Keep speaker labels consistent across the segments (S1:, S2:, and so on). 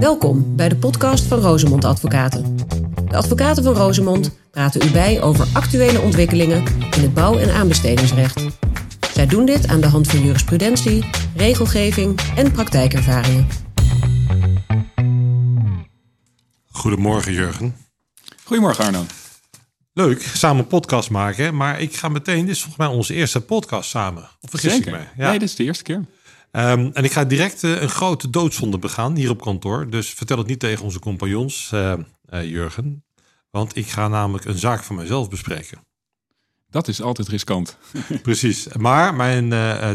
S1: Welkom bij de podcast van Rosemond Advocaten. De advocaten van Rosemond praten u bij over actuele ontwikkelingen in het bouw- en aanbestedingsrecht. Zij doen dit aan de hand van jurisprudentie, regelgeving en praktijkervaringen.
S2: Goedemorgen Jurgen.
S3: Goedemorgen Arno.
S2: Leuk, samen een podcast maken. Maar ik ga meteen, dit is volgens mij onze eerste podcast samen. Of vergis
S3: Zeker.
S2: ik me? Ja.
S3: Nee, dit is de eerste keer.
S2: Ehm, en ik ga direct eh, een grote doodzonde begaan hier op kantoor. Dus vertel het niet tegen onze compagnons, eh, Jurgen. Want ik ga namelijk een zaak van mezelf bespreken.
S3: Dat is altijd riskant.
S2: Precies. Maar mijn,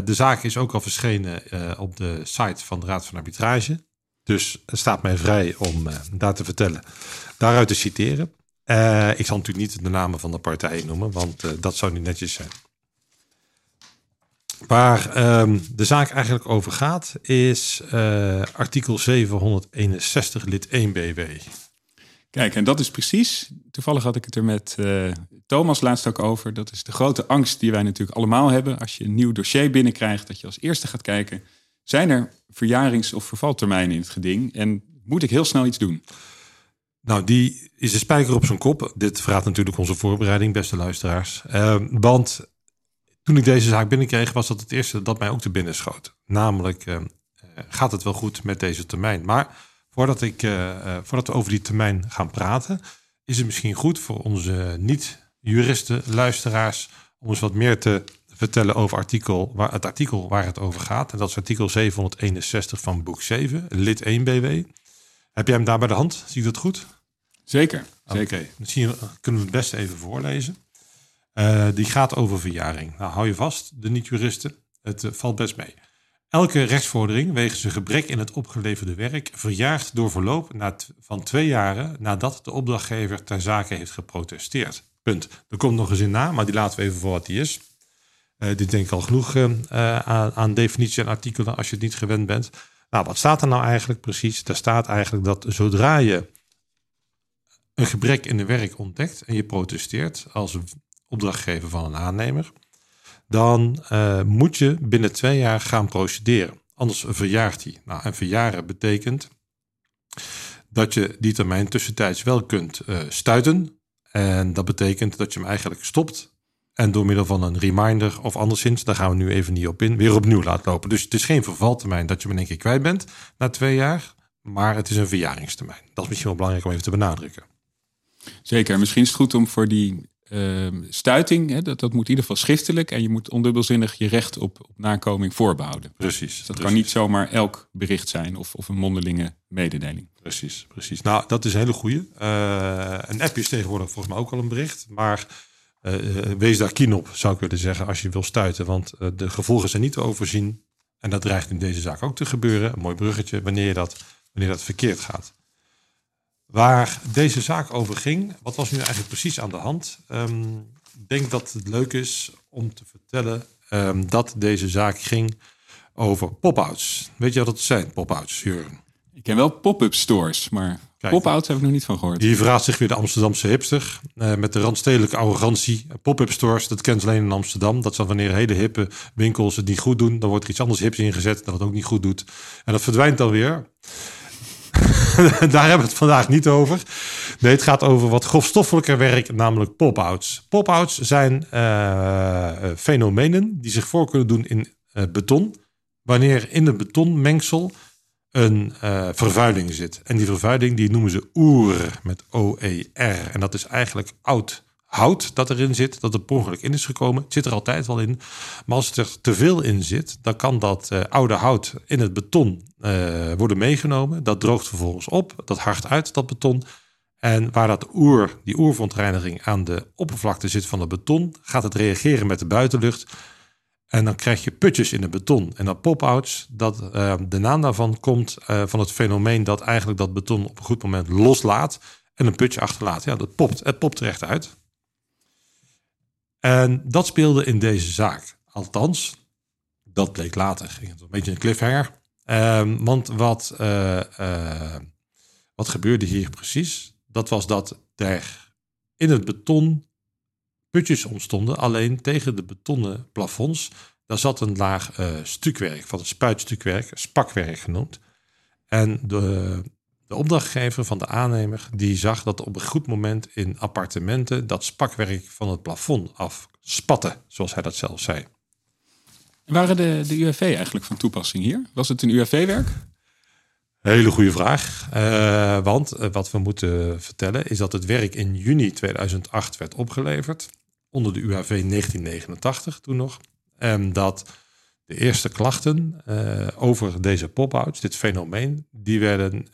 S2: de zaak is ook al verschenen op de site van de Raad van Arbitrage. Dus het staat mij vrij om daar te vertellen, daaruit te citeren. Ik zal natuurlijk niet de namen van de partijen noemen, want dat zou niet netjes zijn. Waar ehm, de zaak eigenlijk over gaat, is eh, artikel 761 lid 1 BW.
S3: Kijk, en dat is precies. Toevallig had ik het er met eh, Thomas laatst ook over. Dat is de grote angst die wij natuurlijk allemaal hebben. Als je een nieuw dossier binnenkrijgt, dat je als eerste gaat kijken. Zijn er verjarings- of vervaltermijnen in het geding? En moet ik heel snel iets doen?
S2: Nou, die is de spijker op zijn kop. Dit verraadt natuurlijk onze voorbereiding, beste luisteraars. Ehm, want toen ik deze zaak binnenkreeg, was dat het eerste dat mij ook te binnen schoot. Namelijk, ehm, eh, gaat het wel goed met deze termijn? Maar voordat, ik, eh, eh, voordat we over die termijn gaan praten, is het misschien goed voor onze niet-juristen, luisteraars, om eens wat meer te vertellen over artikel, waar, het artikel waar het over gaat. En dat is artikel 761 van boek 7, lid 1 BW. Heb jij hem daar bij de hand? Zie ik dat goed?
S3: Zeker.
S2: Oké,
S3: Zeker.
S2: misschien kunnen we het beste even voorlezen. Eh, die gaat over verjaring. Nou, hou je vast, de niet-juristen. Het eh, valt best mee. Elke rechtsvordering wegens een gebrek in het opgeleverde werk verjaart door verloop na van twee jaren nadat de opdrachtgever ter zake heeft geprotesteerd. Punt. Er komt nog een zin na, maar die laten we even voor wat die is. Eh, dit denk ik al genoeg aan, aan definitie en artikelen als je het niet gewend bent. Nou, wat staat er nou eigenlijk precies? Daar staat eigenlijk dat zodra je een gebrek in de werk ontdekt en je protesteert als opdrachtgever van een aannemer, dan eh, moet je binnen twee jaar gaan procederen. Anders verjaart hij. Nou, en verjaren betekent dat je die termijn tussentijds wel kunt eh, stuiten. En dat betekent dat je hem eigenlijk stopt. En door middel van een reminder of anderszins, daar gaan we nu even niet op in, weer opnieuw laat lopen. Dus het is geen vervaltermijn dat je hem in één keer kwijt bent na twee jaar. Maar het is een verjaringstermijn. Dat is misschien wel belangrijk om even te benadrukken.
S3: Zeker. Misschien is het goed om voor die ehm, stuiting, hè, dat, dat moet in ieder geval schriftelijk. En je moet ondubbelzinnig je recht op, op nakoming voorbehouden.
S2: Precies.
S3: Dus dat kan niet zomaar elk bericht zijn of, of een mondelinge mededeling.
S2: Precies, precies. Nou, dat is een hele goeie. Eh, een app is tegenwoordig volgens mij ook al een bericht. Maar eh, wees daar kien op, zou ik willen zeggen, als je wil stuiten. Want eh, de gevolgen zijn niet te overzien. En dat dreigt in deze zaak ook te gebeuren. Een mooi bruggetje, wanneer, je dat, wanneer dat verkeerd gaat. Waar deze zaak over ging, wat was nu eigenlijk precies aan de hand? Ehm, ik denk dat het leuk is om te vertellen ehm, dat deze zaak ging over pop-outs. Weet je wat het zijn, pop-outs, Jurgen?
S3: Ik ken wel pop-up stores, maar pop-outs heb ik nog niet van gehoord.
S2: Hier verraadt zich weer de Amsterdamse hipster. eh, met de randstedelijke arrogantie. Pop-up stores, dat kent alleen in Amsterdam. Dat zijn wanneer hele hippe winkels het niet goed doen. Dan wordt er iets anders hips ingezet dat het ook niet goed doet. En dat verdwijnt dan weer. Daar hebben we het vandaag niet over. Nee, het gaat over wat grofstoffelijker werk, namelijk pop-outs. Pop-outs zijn eh, eh, fenomenen die zich voor kunnen doen in eh, beton. Wanneer in het betonmengsel een vervuiling zit. En die vervuiling die noemen ze oer met O-E-R. En dat is eigenlijk oud hout dat erin zit, dat er per ongeluk in is gekomen. Het zit er altijd wel in. Maar als er te veel in zit, dan kan dat eh, oude hout in het beton eh, worden meegenomen. Dat droogt vervolgens op, dat hardt uit, dat beton. En waar dat oer, die oerverontreiniging aan de oppervlakte zit van het beton, gaat het reageren met de buitenlucht. En dan krijg je putjes in het beton. En dat pop-outs, dat, eh, de naam daarvan komt van het fenomeen dat eigenlijk dat beton op een goed moment loslaat en een putje achterlaat. Ja, dat popt. Het popt er echt uit. En dat speelde in deze zaak. Althans, dat bleek later. Ging het een beetje een cliffhanger. Ehm, want wat, eh, eh, wat gebeurde hier precies? Dat was dat er in het beton putjes ontstonden. Alleen tegen de betonnen plafonds, daar zat een laag eh, stukwerk, van het spuitstukwerk, spakwerk genoemd. En de, De opdrachtgever van de aannemer die zag dat op een goed moment in appartementen dat spakwerk van het plafond afspatte, zoals hij dat zelf zei.
S3: Waren de, de UFV eigenlijk van toepassing hier? Was het een UFV-werk?
S2: Hele goede vraag. Uh, want uh, wat we moeten vertellen is dat het werk in juni 2008 werd opgeleverd. Onder de UAV 1989 toen nog. En dat de eerste klachten uh, over deze pop-outs, dit fenomeen, die werden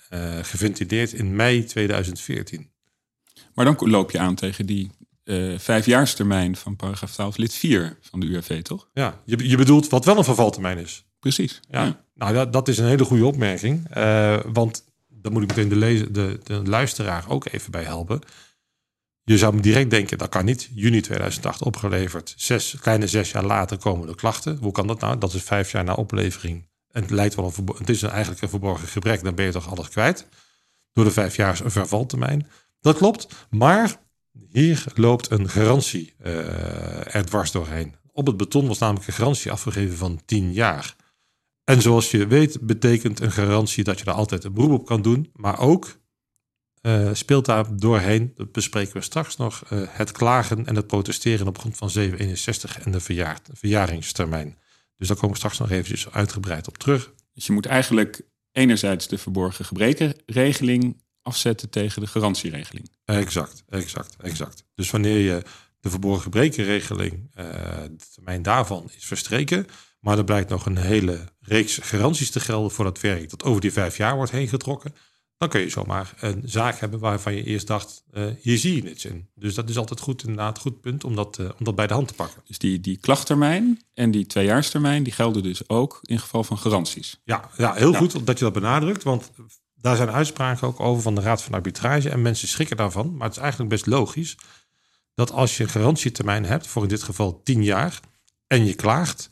S2: geventileerd in mei 2014.
S3: Maar dan loop je aan tegen die uh, vijfjaarstermijn van paragraaf 12 lid 4 van de UWV, toch?
S2: Ja, je, je bedoelt wat wel een vervaltermijn is.
S3: Precies.
S2: Ja. Nou, dat, dat is een hele goede opmerking. Uh, want dan moet ik meteen de, lezer, de, de luisteraar ook even bij helpen. Je zou direct denken, dat kan niet. Juni 2008 opgeleverd. Zes, kleine zes jaar later komen de klachten. Hoe kan dat nou? Dat is vijf jaar na oplevering. En het, lijkt wel een het is eigenlijk een verborgen gebrek. Dan ben je toch alles kwijt. Door de vijf jaar vervaltermijn. Dat klopt. Maar hier loopt een garantie uh, er dwars doorheen. Op het beton was namelijk een garantie afgegeven van 10 jaar. En zoals je weet betekent een garantie dat je er altijd een beroep op kan doen. Maar ook uh, speelt daar doorheen, dat bespreken we straks nog, uh, het klagen en het protesteren op grond van 761 en de verjaar, verjaringstermijn. Dus daar komen we straks nog eventjes uitgebreid op terug.
S3: Dus je moet eigenlijk enerzijds de verborgen gebrekenregeling afzetten tegen de garantieregeling.
S2: Exact, exact, exact. Dus wanneer je de verborgen gebrekenregeling, uh, de termijn daarvan is verstreken, maar er blijkt nog een hele reeks garanties te gelden voor dat werk dat over die vijf jaar wordt heen getrokken, dan kun je zomaar een zaak hebben waarvan je eerst dacht, uh, hier zie je niets in. Dus dat is altijd goed, inderdaad, goed punt om dat, uh, om dat bij de hand te pakken.
S3: Dus die, die klachttermijn en die tweejaarstermijn, die gelden dus ook in geval van garanties.
S2: Ja, ja heel goed dat je dat benadrukt, want daar zijn uitspraken ook over van de Raad van Arbitrage. En mensen schrikken daarvan. Maar het is eigenlijk best logisch dat als je een garantietermijn hebt, voor in dit geval 10 jaar, en je klaagt,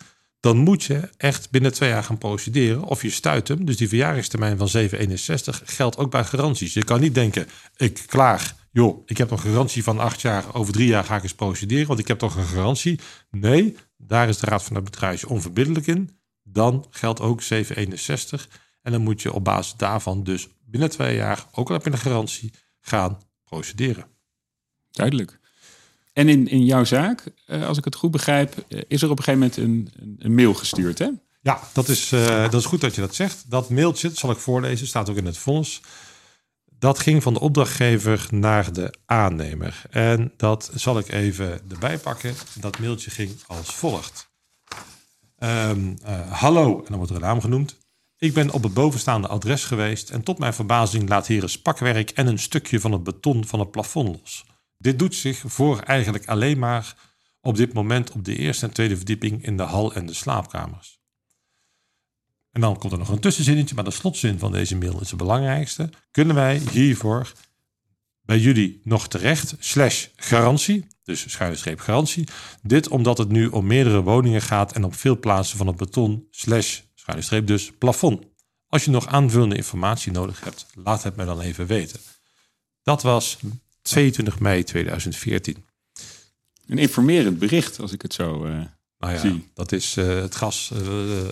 S2: dan moet je echt binnen twee jaar gaan procederen of je stuit hem. Dus die verjaringstermijn van 761 geldt ook bij garanties. Je kan niet denken, ik klaag, joh, ik heb een garantie van acht jaar, over drie jaar ga ik eens procederen, want ik heb toch een garantie. Nee, daar is de Raad van Arbitrage onverbiddelijk in. Dan geldt ook 761. En dan moet je op basis daarvan dus binnen twee jaar, ook al heb je een garantie, gaan procederen.
S3: Duidelijk. En in, in jouw zaak, eh, als ik het goed begrijp, eh, is er op een gegeven moment een, een mail gestuurd, hè?
S2: Ja, dat is, uh, dat is goed dat je dat zegt. Dat mailtje, zal ik voorlezen, staat ook in het vonnis. Dat ging van de opdrachtgever naar de aannemer. En dat zal ik even erbij pakken. Dat mailtje ging als volgt. Uh, hallo, en dan wordt er een naam genoemd. Ik ben op het bovenstaande adres geweest en tot mijn verbazing laat hier een spakwerk en een stukje van het beton van het plafond los. Dit doet zich voor eigenlijk alleen maar op dit moment op de eerste en tweede verdieping in de hal en de slaapkamers. En dan komt er nog een tussenzinnetje, maar de slotzin van deze mail is het belangrijkste. Kunnen wij hiervoor bij jullie nog terecht, slash garantie, dus schuine streep garantie. Dit omdat het nu om meerdere woningen gaat en op veel plaatsen van het beton, slash schuine streep dus, plafond. Als je nog aanvullende informatie nodig hebt, laat het me dan even weten. Dat was 22 mei 2014.
S3: Een informerend bericht, als ik het zo uh,
S2: nou ja,
S3: zie.
S2: Dat is uh, het gas uh,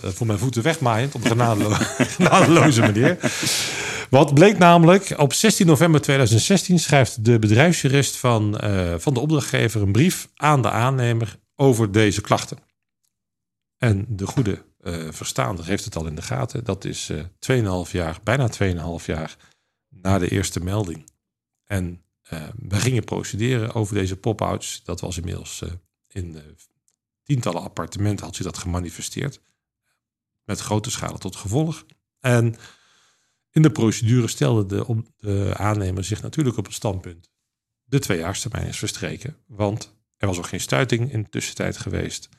S2: voor mijn voeten wegmaaiend op een genadelo genadeloze manier. Wat bleek namelijk, op 16 november 2016 schrijft de bedrijfsjurist van, van de opdrachtgever een brief aan de aannemer over deze klachten. En de goede verstaander heeft het al in de gaten. Dat is uh, 2,5 jaar, bijna 2,5 jaar na de eerste melding. En we gingen procederen over deze pop-outs. Dat was inmiddels in tientallen appartementen had zich dat gemanifesteerd. Met grote schade tot gevolg. En in de procedure stelde de, de aannemer zich natuurlijk op het standpunt. De tweejaarstermijn is verstreken, want er was ook geen stuiting in de tussentijd geweest.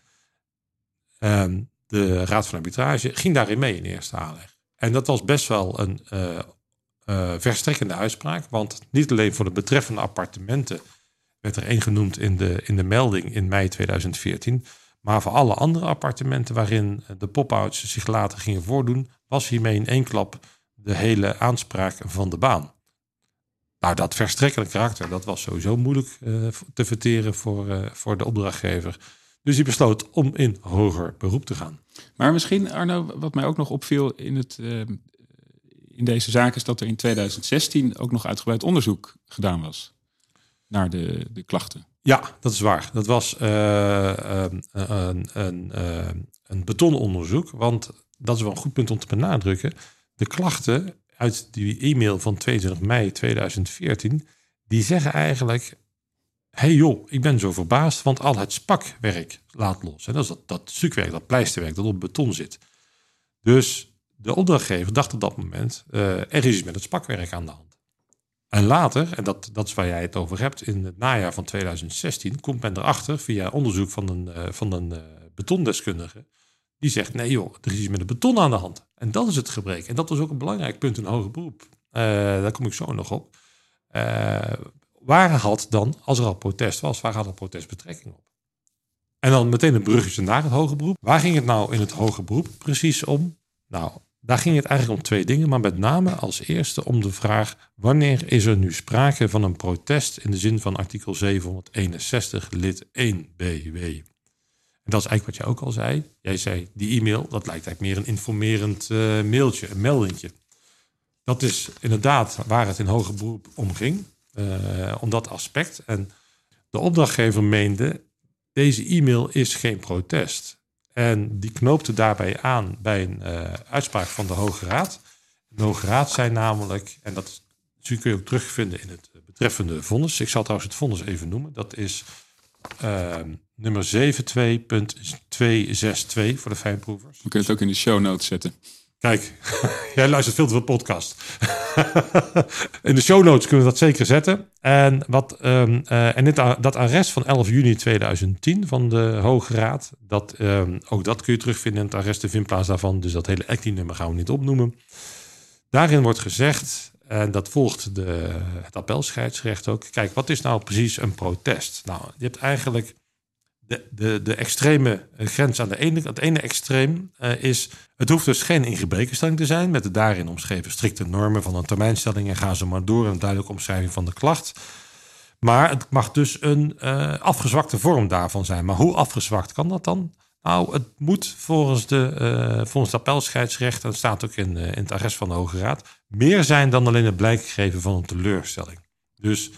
S2: Um, de Raad van Arbitrage ging daarin mee in eerste aanleg. En dat was best wel een uh, verstrekkende uitspraak, want niet alleen voor de betreffende appartementen werd er één genoemd in de, in de melding in mei 2014, maar voor alle andere appartementen waarin de pop-outs zich later gingen voordoen, was hiermee in één klap de hele aanspraak van de baan. Nou, dat verstrekkende karakter, dat was sowieso moeilijk uh, te verteren voor, voor de opdrachtgever. Dus hij besloot om in hoger beroep te gaan.
S3: Maar misschien, Arno, wat mij ook nog opviel in het, in deze zaak is dat er in 2016 ook nog uitgebreid onderzoek gedaan was naar de, de klachten.
S2: Ja, dat is waar. Dat was uh, een, een, een betononderzoek. Want dat is wel een goed punt om te benadrukken. De klachten uit die e-mail van 22 mei 2014, die zeggen eigenlijk: hey joh, ik ben zo verbaasd, want al het spakwerk laat los. En dat is dat, dat stukwerk, dat pleisterwerk dat op beton zit. Dus de opdrachtgever dacht op dat moment, uh, er is iets met het spakwerk aan de hand. En later, en dat, dat is waar jij het over hebt, in het najaar van 2016 komt men erachter via onderzoek van een, uh, van een uh, betondeskundige. Die zegt, nee joh, er is iets met het beton aan de hand. En dat is het gebrek. En dat was ook een belangrijk punt in hoger beroep. daar kom ik zo nog op waar had dan, als er al protest was, waar had er protest betrekking op? En dan meteen een bruggetje naar het hoger beroep. Waar ging het nou in het hoger beroep precies om? Nou, daar ging het eigenlijk om twee dingen, maar met name als eerste om de vraag: wanneer is er nu sprake van een protest in de zin van artikel 761 lid 1 BW? En dat is eigenlijk wat jij ook al zei. Jij zei die e-mail, dat lijkt eigenlijk meer een informerend uh, mailtje, een meldingje. Dat is inderdaad waar het in hoger beroep om ging. Uh, om dat aspect. En de opdrachtgever meende, deze e-mail is geen protest. En die knoopte daarbij aan bij een uh, uitspraak van de Hoge Raad. De Hoge Raad zei namelijk, en dat kun je ook terugvinden in het betreffende vonnis. Ik zal trouwens het vonnis even noemen. Dat is uh, nummer 72.262 voor de fijnproevers.
S3: We kunnen het ook in de show notes zetten.
S2: Kijk, jij luistert veel te veel podcast. in de show notes kunnen we dat zeker zetten. En, wat, um, uh, en dit, dat arrest van 11 juni 2010 van de Hoge Raad, dat, um, ook dat kun je terugvinden in het arrest, de vindplaats daarvan. Dus dat hele actie-nummer gaan we niet opnoemen. Daarin wordt gezegd, en dat volgt de, het appelscheidsrecht ook. Kijk, wat is nou precies een protest? Nou, je hebt eigenlijk de, de, de extreme grens aan de ene, het ene extreem uh, is, het hoeft dus geen ingebrekenstelling te zijn met de daarin omschreven strikte normen van een termijnstelling en gaan ze maar door een duidelijke omschrijving van de klacht. Maar het mag dus een uh, afgezwakte vorm daarvan zijn. Maar hoe afgezwakt kan dat dan? Nou, het moet volgens, de, volgens het appelscheidsrecht, en dat staat ook in, in het arrest van de Hoge Raad, meer zijn dan alleen het blijk geven van een teleurstelling. Dus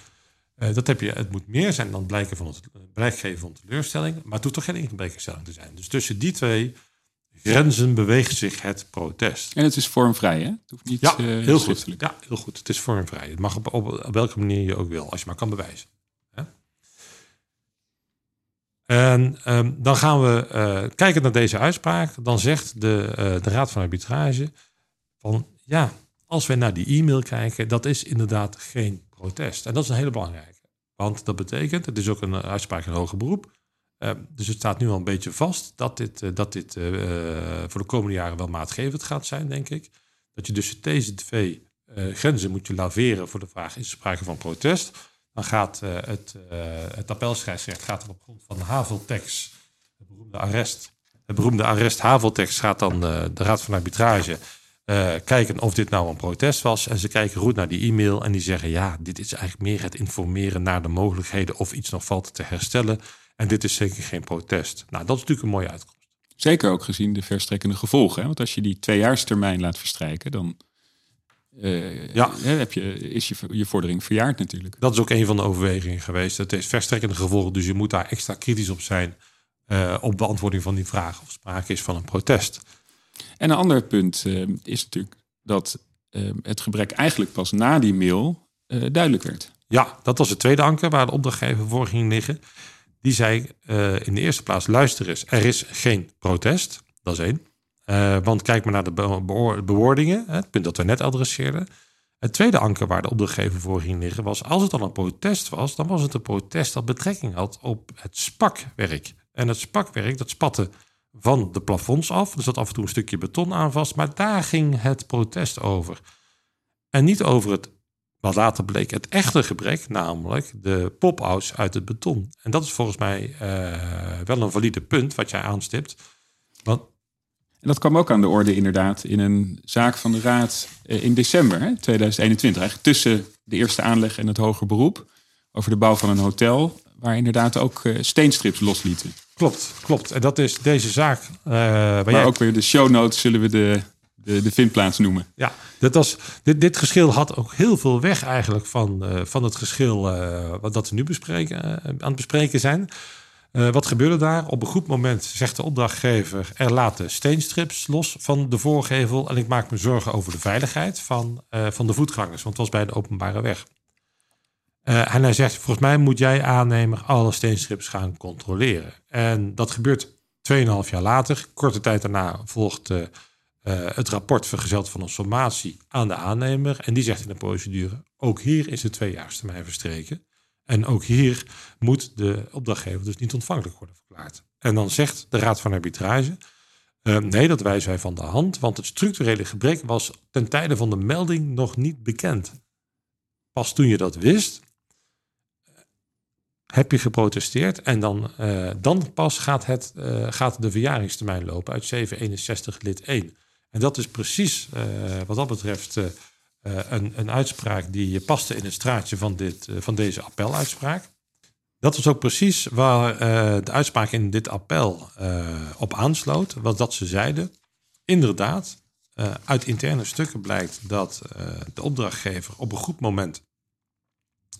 S2: uh, dat heb je, het moet meer zijn dan blijken van het blijk geven van teleurstelling, maar het hoeft toch geen ingebrekenstelling te zijn. Dus tussen die twee grenzen beweegt zich het protest.
S3: En het is vormvrij, hè? Het hoeft niet
S2: ja, uh, heel goed. Ja, heel goed. Het is vormvrij. Het mag op, op, op, welke manier je ook wil, als je maar kan bewijzen. Hè? En um, dan gaan we uh, kijken naar deze uitspraak. Dan zegt de, de Raad van Arbitrage van ja, als we naar die e-mail kijken, dat is inderdaad geen protest. En dat is een hele belangrijke. Want dat betekent, het is ook een uitspraak in hoger beroep. Uh, dus het staat nu al een beetje vast dat dit, uh, dat dit voor de komende jaren wel maatgevend gaat zijn, denk ik. Dat je dus deze twee grenzen moet je laveren voor de vraag: is er sprake van protest? Dan gaat het, het appelscheidsrecht gaat op grond van Haveltex, het beroemde arrest. Het beroemde arrest Haveltex gaat dan de Raad van Arbitrage uh, kijken of dit nou een protest was. En ze kijken goed naar die e-mail en die zeggen: ja, dit is eigenlijk meer het informeren naar de mogelijkheden of iets nog valt te herstellen. En dit is zeker geen protest. Nou, dat is natuurlijk een mooie uitkomst.
S3: Zeker ook gezien de verstrekkende gevolgen. Hè? Want als je die tweejaarstermijn laat verstrijken, dan uh, ja. heb je, is je, je vordering verjaard natuurlijk.
S2: Dat is ook een van de overwegingen geweest. Het is verstrekkende gevolgen, dus je moet daar extra kritisch op zijn. Uh, op beantwoording van die vraag of sprake is van een protest.
S3: En een ander punt uh, is natuurlijk dat uh, het gebrek eigenlijk pas na die mail uh, duidelijk werd.
S2: Ja, dat was het tweede anker waar de opdrachtgever voor ging liggen. Die zei in de eerste plaats, luister eens, er is geen protest. Dat is één. want kijk maar naar de be bewoordingen, het punt dat we net adresseerden. Het tweede anker waar de opdrachtgever voor ging liggen was... als het al een protest was, dan was het een protest dat betrekking had op het spakwerk. En het spakwerk, dat spatte van de plafonds af. Er zat af en toe een stukje beton aan vast, maar daar ging het protest over. En niet over het, wat later bleek, het echte gebrek, namelijk de pop-outs uit het beton. En dat is volgens mij uh, wel een valide punt wat jij aanstipt. Want
S3: en dat kwam ook aan de orde inderdaad in een zaak van de Raad eh, in december hè, 2021. Eigenlijk tussen de eerste aanleg en het hoger beroep. Over de bouw van een hotel. Waar inderdaad ook uh, steenstrips loslieten.
S2: Klopt, klopt. En dat is deze zaak. Uh,
S3: waar maar ook weer de show notes zullen we de de, de vindplaats noemen.
S2: Ja, dat was, dit, dit geschil had ook heel veel weg eigenlijk van, uh, van het geschil uh, wat dat we nu bespreken, uh, aan het bespreken zijn. wat gebeurde daar? Op een goed moment zegt de opdrachtgever: er laten steenstrips los van de voorgevel. En ik maak me zorgen over de veiligheid van, van de voetgangers, want het was bij de openbare weg. En hij zegt: Volgens mij moet jij aannemer alle steenstrips gaan controleren. En dat gebeurt 2,5 jaar later. Korte tijd daarna volgt uh, het rapport vergezeld van een sommatie aan de aannemer. En die zegt in de procedure: ook hier is de tweejaarstermijn verstreken. En ook hier moet de opdrachtgever dus niet ontvankelijk worden verklaard. En dan zegt de Raad van Arbitrage: nee, dat wijzen wij van de hand, want het structurele gebrek was ten tijde van de melding nog niet bekend. Pas toen je dat wist, heb je geprotesteerd en dan, uh, dan pas gaat, het, uh, gaat de verjaringstermijn lopen uit 761 lid 1. En dat is precies uh, wat dat betreft een, een, uitspraak die paste in het straatje van, dit, van deze appeluitspraak. Dat was ook precies waar de uitspraak in dit appel op aansloot. Was dat ze zeiden, inderdaad, uit interne stukken blijkt dat de opdrachtgever op een goed moment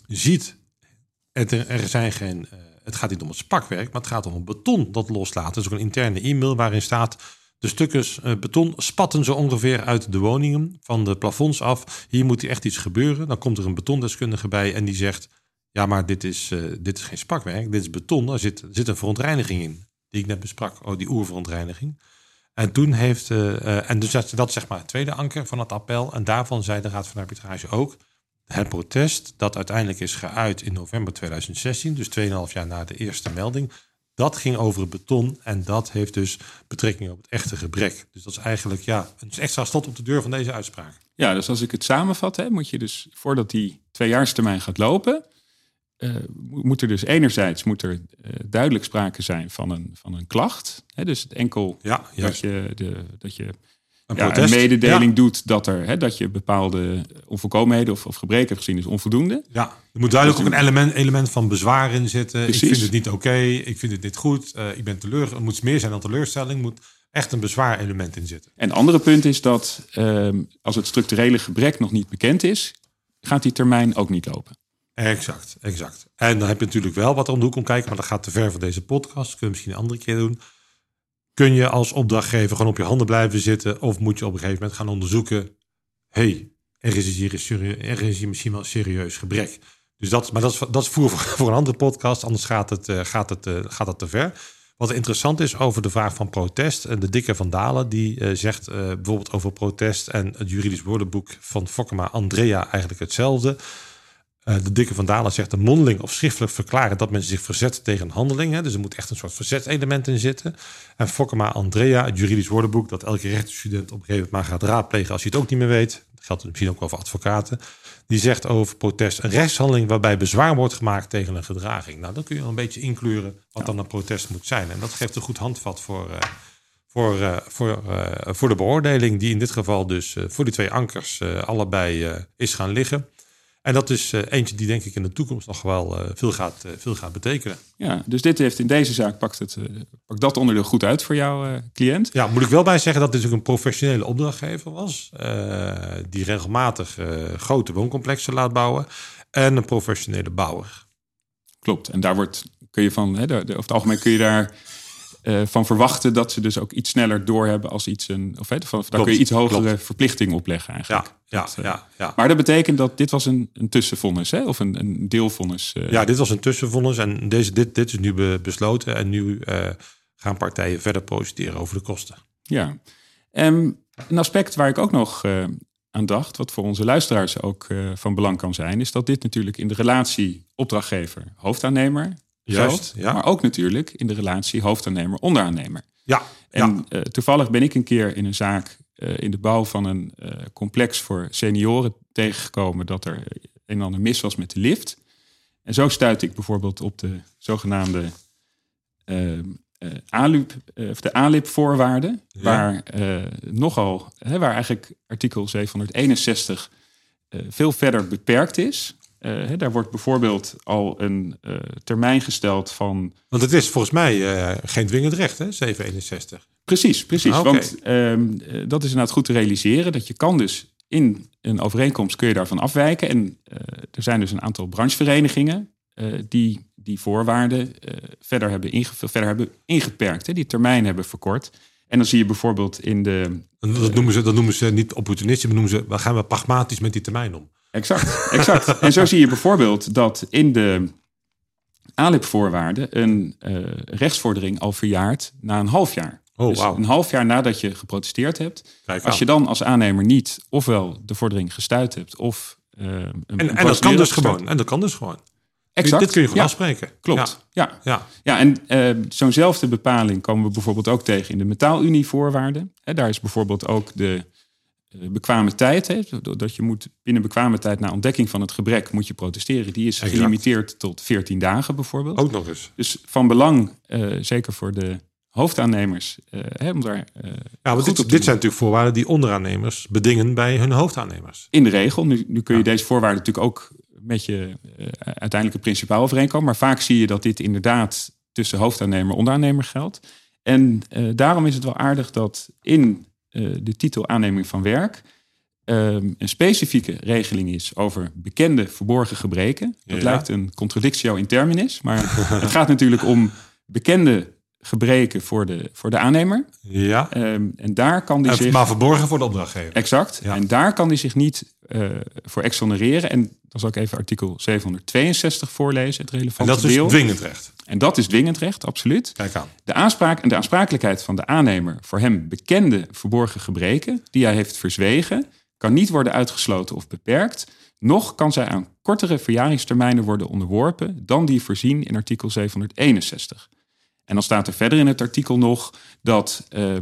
S2: ziet, het, er zijn geen, het gaat niet om het spakwerk, maar het gaat om een beton dat loslaat. Er is ook een interne e-mail waarin staat de stukken eh, beton spatten zo ongeveer uit de woningen van de plafonds af. Hier moet echt iets gebeuren. Dan komt er een betondeskundige bij en die zegt: Ja, maar dit is, dit is geen spakwerk, dit is beton. Er zit, zit een verontreiniging in, die ik net besprak. Oh, die oerverontreiniging. En toen heeft, en dus dat, dat zeg maar het tweede anker van het appel. En daarvan zei de Raad van Arbitrage ook: het protest dat uiteindelijk is geuit in november 2016, dus 2,5 jaar na de eerste melding, dat ging over het beton en dat heeft dus betrekking op het echte gebrek. Dus dat is eigenlijk ja, een extra slot op de deur van deze uitspraak.
S3: Ja, dus als ik het samenvat, hè, moet je dus voordat die tweejaarstermijn gaat lopen, uh, moet er dus enerzijds moet er, uh, duidelijk sprake zijn van een, van een klacht. Hè, dus het enkel ja, dat, je, de, dat je een, ja, een mededeling doet dat, er, hè, dat je bepaalde onvolkomenheden of, of gebreken hebt gezien is onvoldoende.
S2: Ja, er moet duidelijk ook een element, element van bezwaar in zitten. Precies. Ik vind het niet oké, ik vind het niet goed, uh, ik ben teleur. Het moet meer zijn dan teleurstelling, moet echt een bezwaarelement in zitten.
S3: En het andere punt is dat uh, als het structurele gebrek nog niet bekend is, gaat die termijn ook niet lopen.
S2: Exact, exact. En dan heb je natuurlijk wel wat om de hoek om kijken, maar dat gaat te ver voor deze podcast. Dat kunnen we misschien een andere keer doen kun je als opdrachtgever gewoon op je handen blijven zitten? Of moet je op een gegeven moment gaan onderzoeken: hey, er is hier, er is hier misschien wel een serieus gebrek. Dus dat, maar dat is, dat is voer voor, een andere podcast, anders gaat het, uh, gaat, het, uh, gaat het te ver. Wat interessant is over de vraag van protest. En de dikke Van Dalen die zegt bijvoorbeeld over protest en het juridisch woordenboek van Fokkema Andrea eigenlijk hetzelfde. Eh, de dikke Van Dalen zegt een mondeling of schriftelijk verklaren dat men zich verzet tegen handelingen. Dus er moet echt een soort verzetselement in zitten. En Fokkema Andrea, het juridisch woordenboek, dat elke rechtsstudent op een gegeven moment maar gaat raadplegen als hij het ook niet meer weet. Dat geldt misschien ook wel voor advocaten. Die zegt over protest een rechtshandeling waarbij bezwaar wordt gemaakt tegen een gedraging. Nou, dan kun je wel een beetje inkleuren wat dan een protest moet zijn. En dat geeft een goed handvat voor, uh, voor, uh, voor, voor de beoordeling, die in dit geval dus voor die twee ankers allebei is gaan liggen. En dat is uh, eentje die denk ik in de toekomst nog wel uh, veel, gaat, uh, veel gaat betekenen.
S3: Ja, dus dit heeft in deze zaak pakt, het, pakt dat onderdeel goed uit voor jouw cliënt.
S2: Ja, moet ik wel bij zeggen dat dit ook een professionele opdrachtgever was. die regelmatig grote wooncomplexen laat bouwen. En een professionele bouwer.
S3: Klopt, en daar wordt, kun je van, hè, over het algemeen kun je daar uh, van verwachten dat ze dus ook iets sneller doorhebben als iets een. Of hè, van, daar kun je iets hogere klopt. verplichting opleggen eigenlijk.
S2: Ja, ja, ja, ja,
S3: Maar dat betekent dat dit was een, een tussenvonnis, hè? of een, een deelvonnis.
S2: Uh... Ja, dit was een tussenvonnis en deze, dit, dit is nu be, besloten. En nu gaan partijen verder procederen over de kosten.
S3: Ja, um, een aspect waar ik ook nog aan dacht, wat voor onze luisteraars ook van belang kan zijn, is dat dit natuurlijk in de relatie opdrachtgever-hoofdaannemer Juist, ja. Maar ook natuurlijk in de relatie hoofdaannemer-onderaannemer.
S2: Ja.
S3: En ja. Uh, toevallig ben ik een keer in een zaak uh, in de bouw van een uh, complex voor senioren tegengekomen dat er een en ander mis was met de lift. En zo stuitte ik bijvoorbeeld op de zogenaamde ALUP, of de ALIP-voorwaarden, ja. waar nogal, hè, waar eigenlijk artikel 761 veel verder beperkt is. Uh, daar wordt bijvoorbeeld al een uh, termijn gesteld van.
S2: Want het is volgens mij uh, geen dwingend recht, hè, 761.
S3: Precies, precies.
S2: Ah.
S3: Want ehm, eh, dat is inderdaad goed te realiseren. Dat je kan dus in een overeenkomst kun je daarvan afwijken. En eh, er zijn dus een aantal brancheverenigingen eh, die die voorwaarden eh, verder, hebben inge- verder hebben ingeperkt. Hè, die termijn hebben verkort. En dan zie je bijvoorbeeld in de
S2: Dat noemen ze, dat noemen ze niet opportunistisch, maar noemen ze, we gaan we pragmatisch met die termijn om.
S3: Exact, exact. en zo zie je bijvoorbeeld dat in de ALIP-voorwaarden een eh, rechtsvordering al verjaart na een half jaar.
S2: Oh,
S3: dus
S2: wauw.
S3: een half jaar nadat je geprotesteerd hebt.
S2: Kijk
S3: Als
S2: aan.
S3: je dan als aannemer niet ofwel de vordering gestuit hebt of eh, een, een
S2: En, dat kan dus gewoon. En dat kan dus gewoon.
S3: Exact.
S2: Dit kun je gewoon
S3: ja,
S2: afspreken.
S3: Klopt. Ja.
S2: Ja.
S3: Ja, en eh, zo'nzelfde bepaling komen we bijvoorbeeld ook tegen in de metaalunie-voorwaarden. Hè, daar is bijvoorbeeld ook de bekwame tijd. Hè, dat je moet binnen bekwame tijd na ontdekking van het gebrek moet je protesteren. Die is gelimiteerd tot 14 dagen bijvoorbeeld.
S2: Ook nog eens.
S3: Dus van belang, eh, zeker voor de hoofdaannemers, eh, hè, om daar eh,
S2: Ja, want dit, dit zijn natuurlijk voorwaarden die onderaannemers bedingen bij hun hoofdaannemers.
S3: in de regel. Nu, nu kun je deze voorwaarden natuurlijk ook met je eh, uiteindelijke principaal overeenkomen. Maar vaak zie je dat dit inderdaad tussen hoofdaannemer en onderaannemer geldt. En eh, daarom is het wel aardig dat in eh, de titel aanneming van werk ehm, een specifieke regeling is over bekende verborgen gebreken. Dat
S2: Ja.
S3: lijkt een contradictio in terminis, maar het gaat natuurlijk om bekende gebreken voor de, voor de aannemer.
S2: Ja.
S3: Ehm, en daar kan die
S2: En-
S3: zich...
S2: Maar verborgen voor de opdrachtgever.
S3: Exact.
S2: Ja.
S3: En daar kan hij zich niet eh, voor exonereren. En dan zal ik even artikel 762 voorlezen, het
S2: En
S3: relevante
S2: dat is
S3: deel.
S2: dus dwingend recht.
S3: En dat is dwingend recht, absoluut.
S2: Kijk aan.
S3: De aanspraak en de aansprakelijkheid van de aannemer voor hem bekende verborgen gebreken die hij heeft verzwegen, kan niet worden uitgesloten of beperkt. Nog kan zij aan kortere verjaringstermijnen worden onderworpen dan die voorzien in artikel 761. En dan staat er verder in het artikel nog dat eh, eh,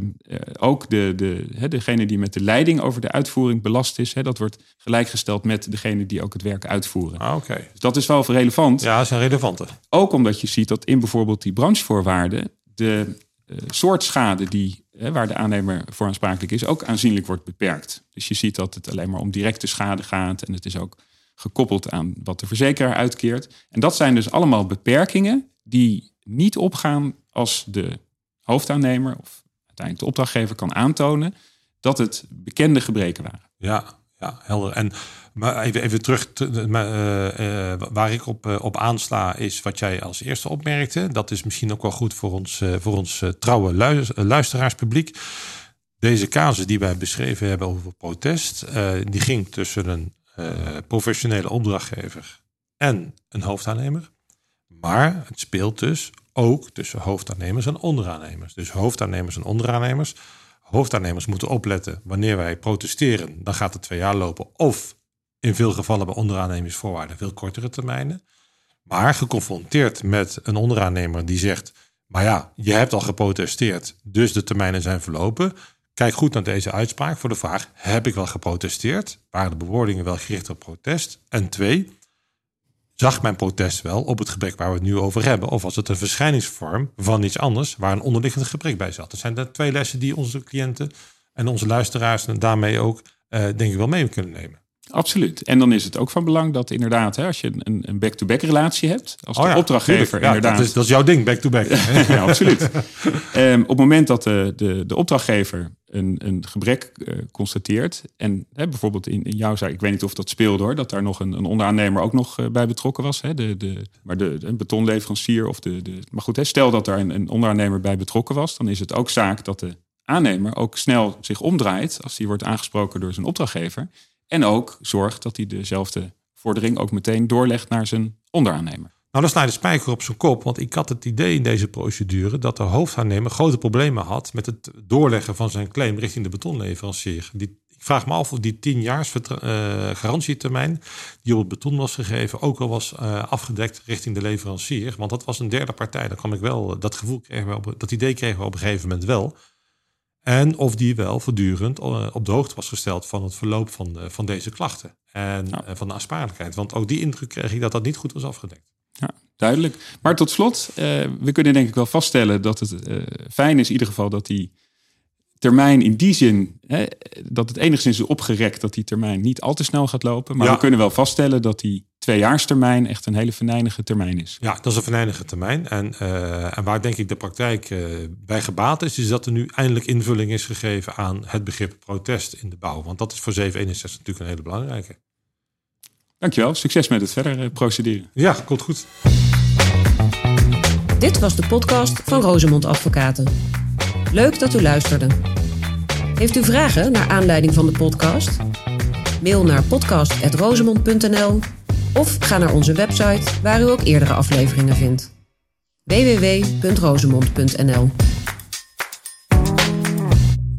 S3: ook de, de, degene die met de leiding over de uitvoering belast is, dat wordt gelijkgesteld met degene die ook het werk uitvoeren.
S2: Ah, Oké.
S3: Dus dat is wel relevant.
S2: Ja, dat zijn relevante.
S3: Ook omdat je ziet dat in bijvoorbeeld die branchevoorwaarden de eh, soort schade die, waar de aannemer voor aansprakelijk is, ook aanzienlijk wordt beperkt. Dus je ziet dat het alleen maar om directe schade gaat en het is ook gekoppeld aan wat de verzekeraar uitkeert. En dat zijn dus allemaal beperkingen die niet opgaan als de hoofdaannemer of uiteindelijk de opdrachtgever kan aantonen dat het bekende gebreken waren.
S2: Ja, ja helder. En maar even, even terug, eh, eh, waar ik op, eh, op aansla is wat jij als eerste opmerkte. Dat is misschien ook wel goed voor ons, voor ons trouwe luis- luisteraarspubliek. Deze casus die wij beschreven hebben over protest, die ging tussen een professionele opdrachtgever en een hoofdaannemer. Maar het speelt dus ook tussen hoofdaannemers en onderaannemers. Dus hoofdaannemers en onderaannemers. Hoofdaannemers moeten opletten wanneer wij protesteren, dan gaat het twee jaar lopen. Of in veel gevallen bij onderaannemingsvoorwaarden veel kortere termijnen. Maar geconfronteerd met een onderaannemer die zegt: Maar ja, je hebt al geprotesteerd, dus de termijnen zijn verlopen. Kijk goed naar deze uitspraak voor de vraag: Heb ik wel geprotesteerd? Waren de bewoordingen wel gericht op protest? En twee, zag mijn protest wel op het gebrek waar we het nu over hebben? Of was het een verschijningsvorm van iets anders waar een onderliggend gebrek bij zat? Dat zijn de twee lessen die onze cliënten en onze luisteraars en daarmee ook, eh, denk ik, wel mee kunnen nemen.
S3: Absoluut. En dan is het ook van belang dat inderdaad, hè, als je een, een back-to-back relatie hebt, als de
S2: Oh ja,
S3: opdrachtgever.
S2: Ja,
S3: inderdaad.
S2: Dat is, dat is jouw ding, back-to-back.
S3: ja, absoluut. Ehm, op het moment dat de, de, de opdrachtgever een, gebrek eh, constateert, en hè, bijvoorbeeld in, in jouw zaak, ik weet niet of dat speelde hoor, dat daar nog een, een onderaannemer ook nog eh, bij betrokken was, hè, de, de, maar de, betonleverancier of de, de. Maar goed, hè, stel dat daar een, een onderaannemer bij betrokken was, dan is het ook zaak dat de aannemer ook snel zich omdraait als die wordt aangesproken door zijn opdrachtgever. En ook zorgt dat hij dezelfde vordering ook meteen doorlegt naar zijn onderaannemer.
S2: Nou, dan sla je de spijker op zijn kop. Want ik had het idee in deze procedure dat de hoofdaannemer grote problemen had met het doorleggen van zijn claim richting de betonleverancier. Die, ik vraag me af of die 10 jaar garantietermijn die op het beton was gegeven ook al was eh, afgedekt richting de leverancier. Want dat was een derde partij. Daar kwam ik wel, dat gevoel kregen we op, dat idee kregen we op een gegeven moment wel. En of die wel voortdurend eh, op de hoogte was gesteld van het verloop van, de, van deze klachten. En
S3: Ja.
S2: eh, van de aansprakelijkheid. Want ook die indruk kreeg ik dat dat niet goed was afgedekt.
S3: Ja, duidelijk. Maar tot slot, eh, we kunnen denk ik wel vaststellen dat het eh, fijn is in ieder geval dat die termijn in die zin, hè, dat het enigszins is opgerekt dat die termijn niet al te snel gaat lopen. Maar
S2: Ja.
S3: we kunnen wel vaststellen dat die tweejaarstermijn echt een hele venijnige termijn is.
S2: Ja, dat is een venijnige termijn. En, uh, en waar denk ik de praktijk uh, bij gebaat is, is dat er nu eindelijk invulling is gegeven aan het begrip protest in de bouw. Want dat is voor 761 natuurlijk een hele belangrijke.
S3: Dankjewel. Succes met het verder uh, procederen.
S2: Ja, komt goed.
S1: Dit was de podcast van Rosemond Advocaten. Leuk dat u luisterde. Heeft u vragen naar aanleiding van de podcast? Mail naar podcast.rosemond.nl of ga naar onze website waar u ook eerdere afleveringen vindt. www.rosemond.nl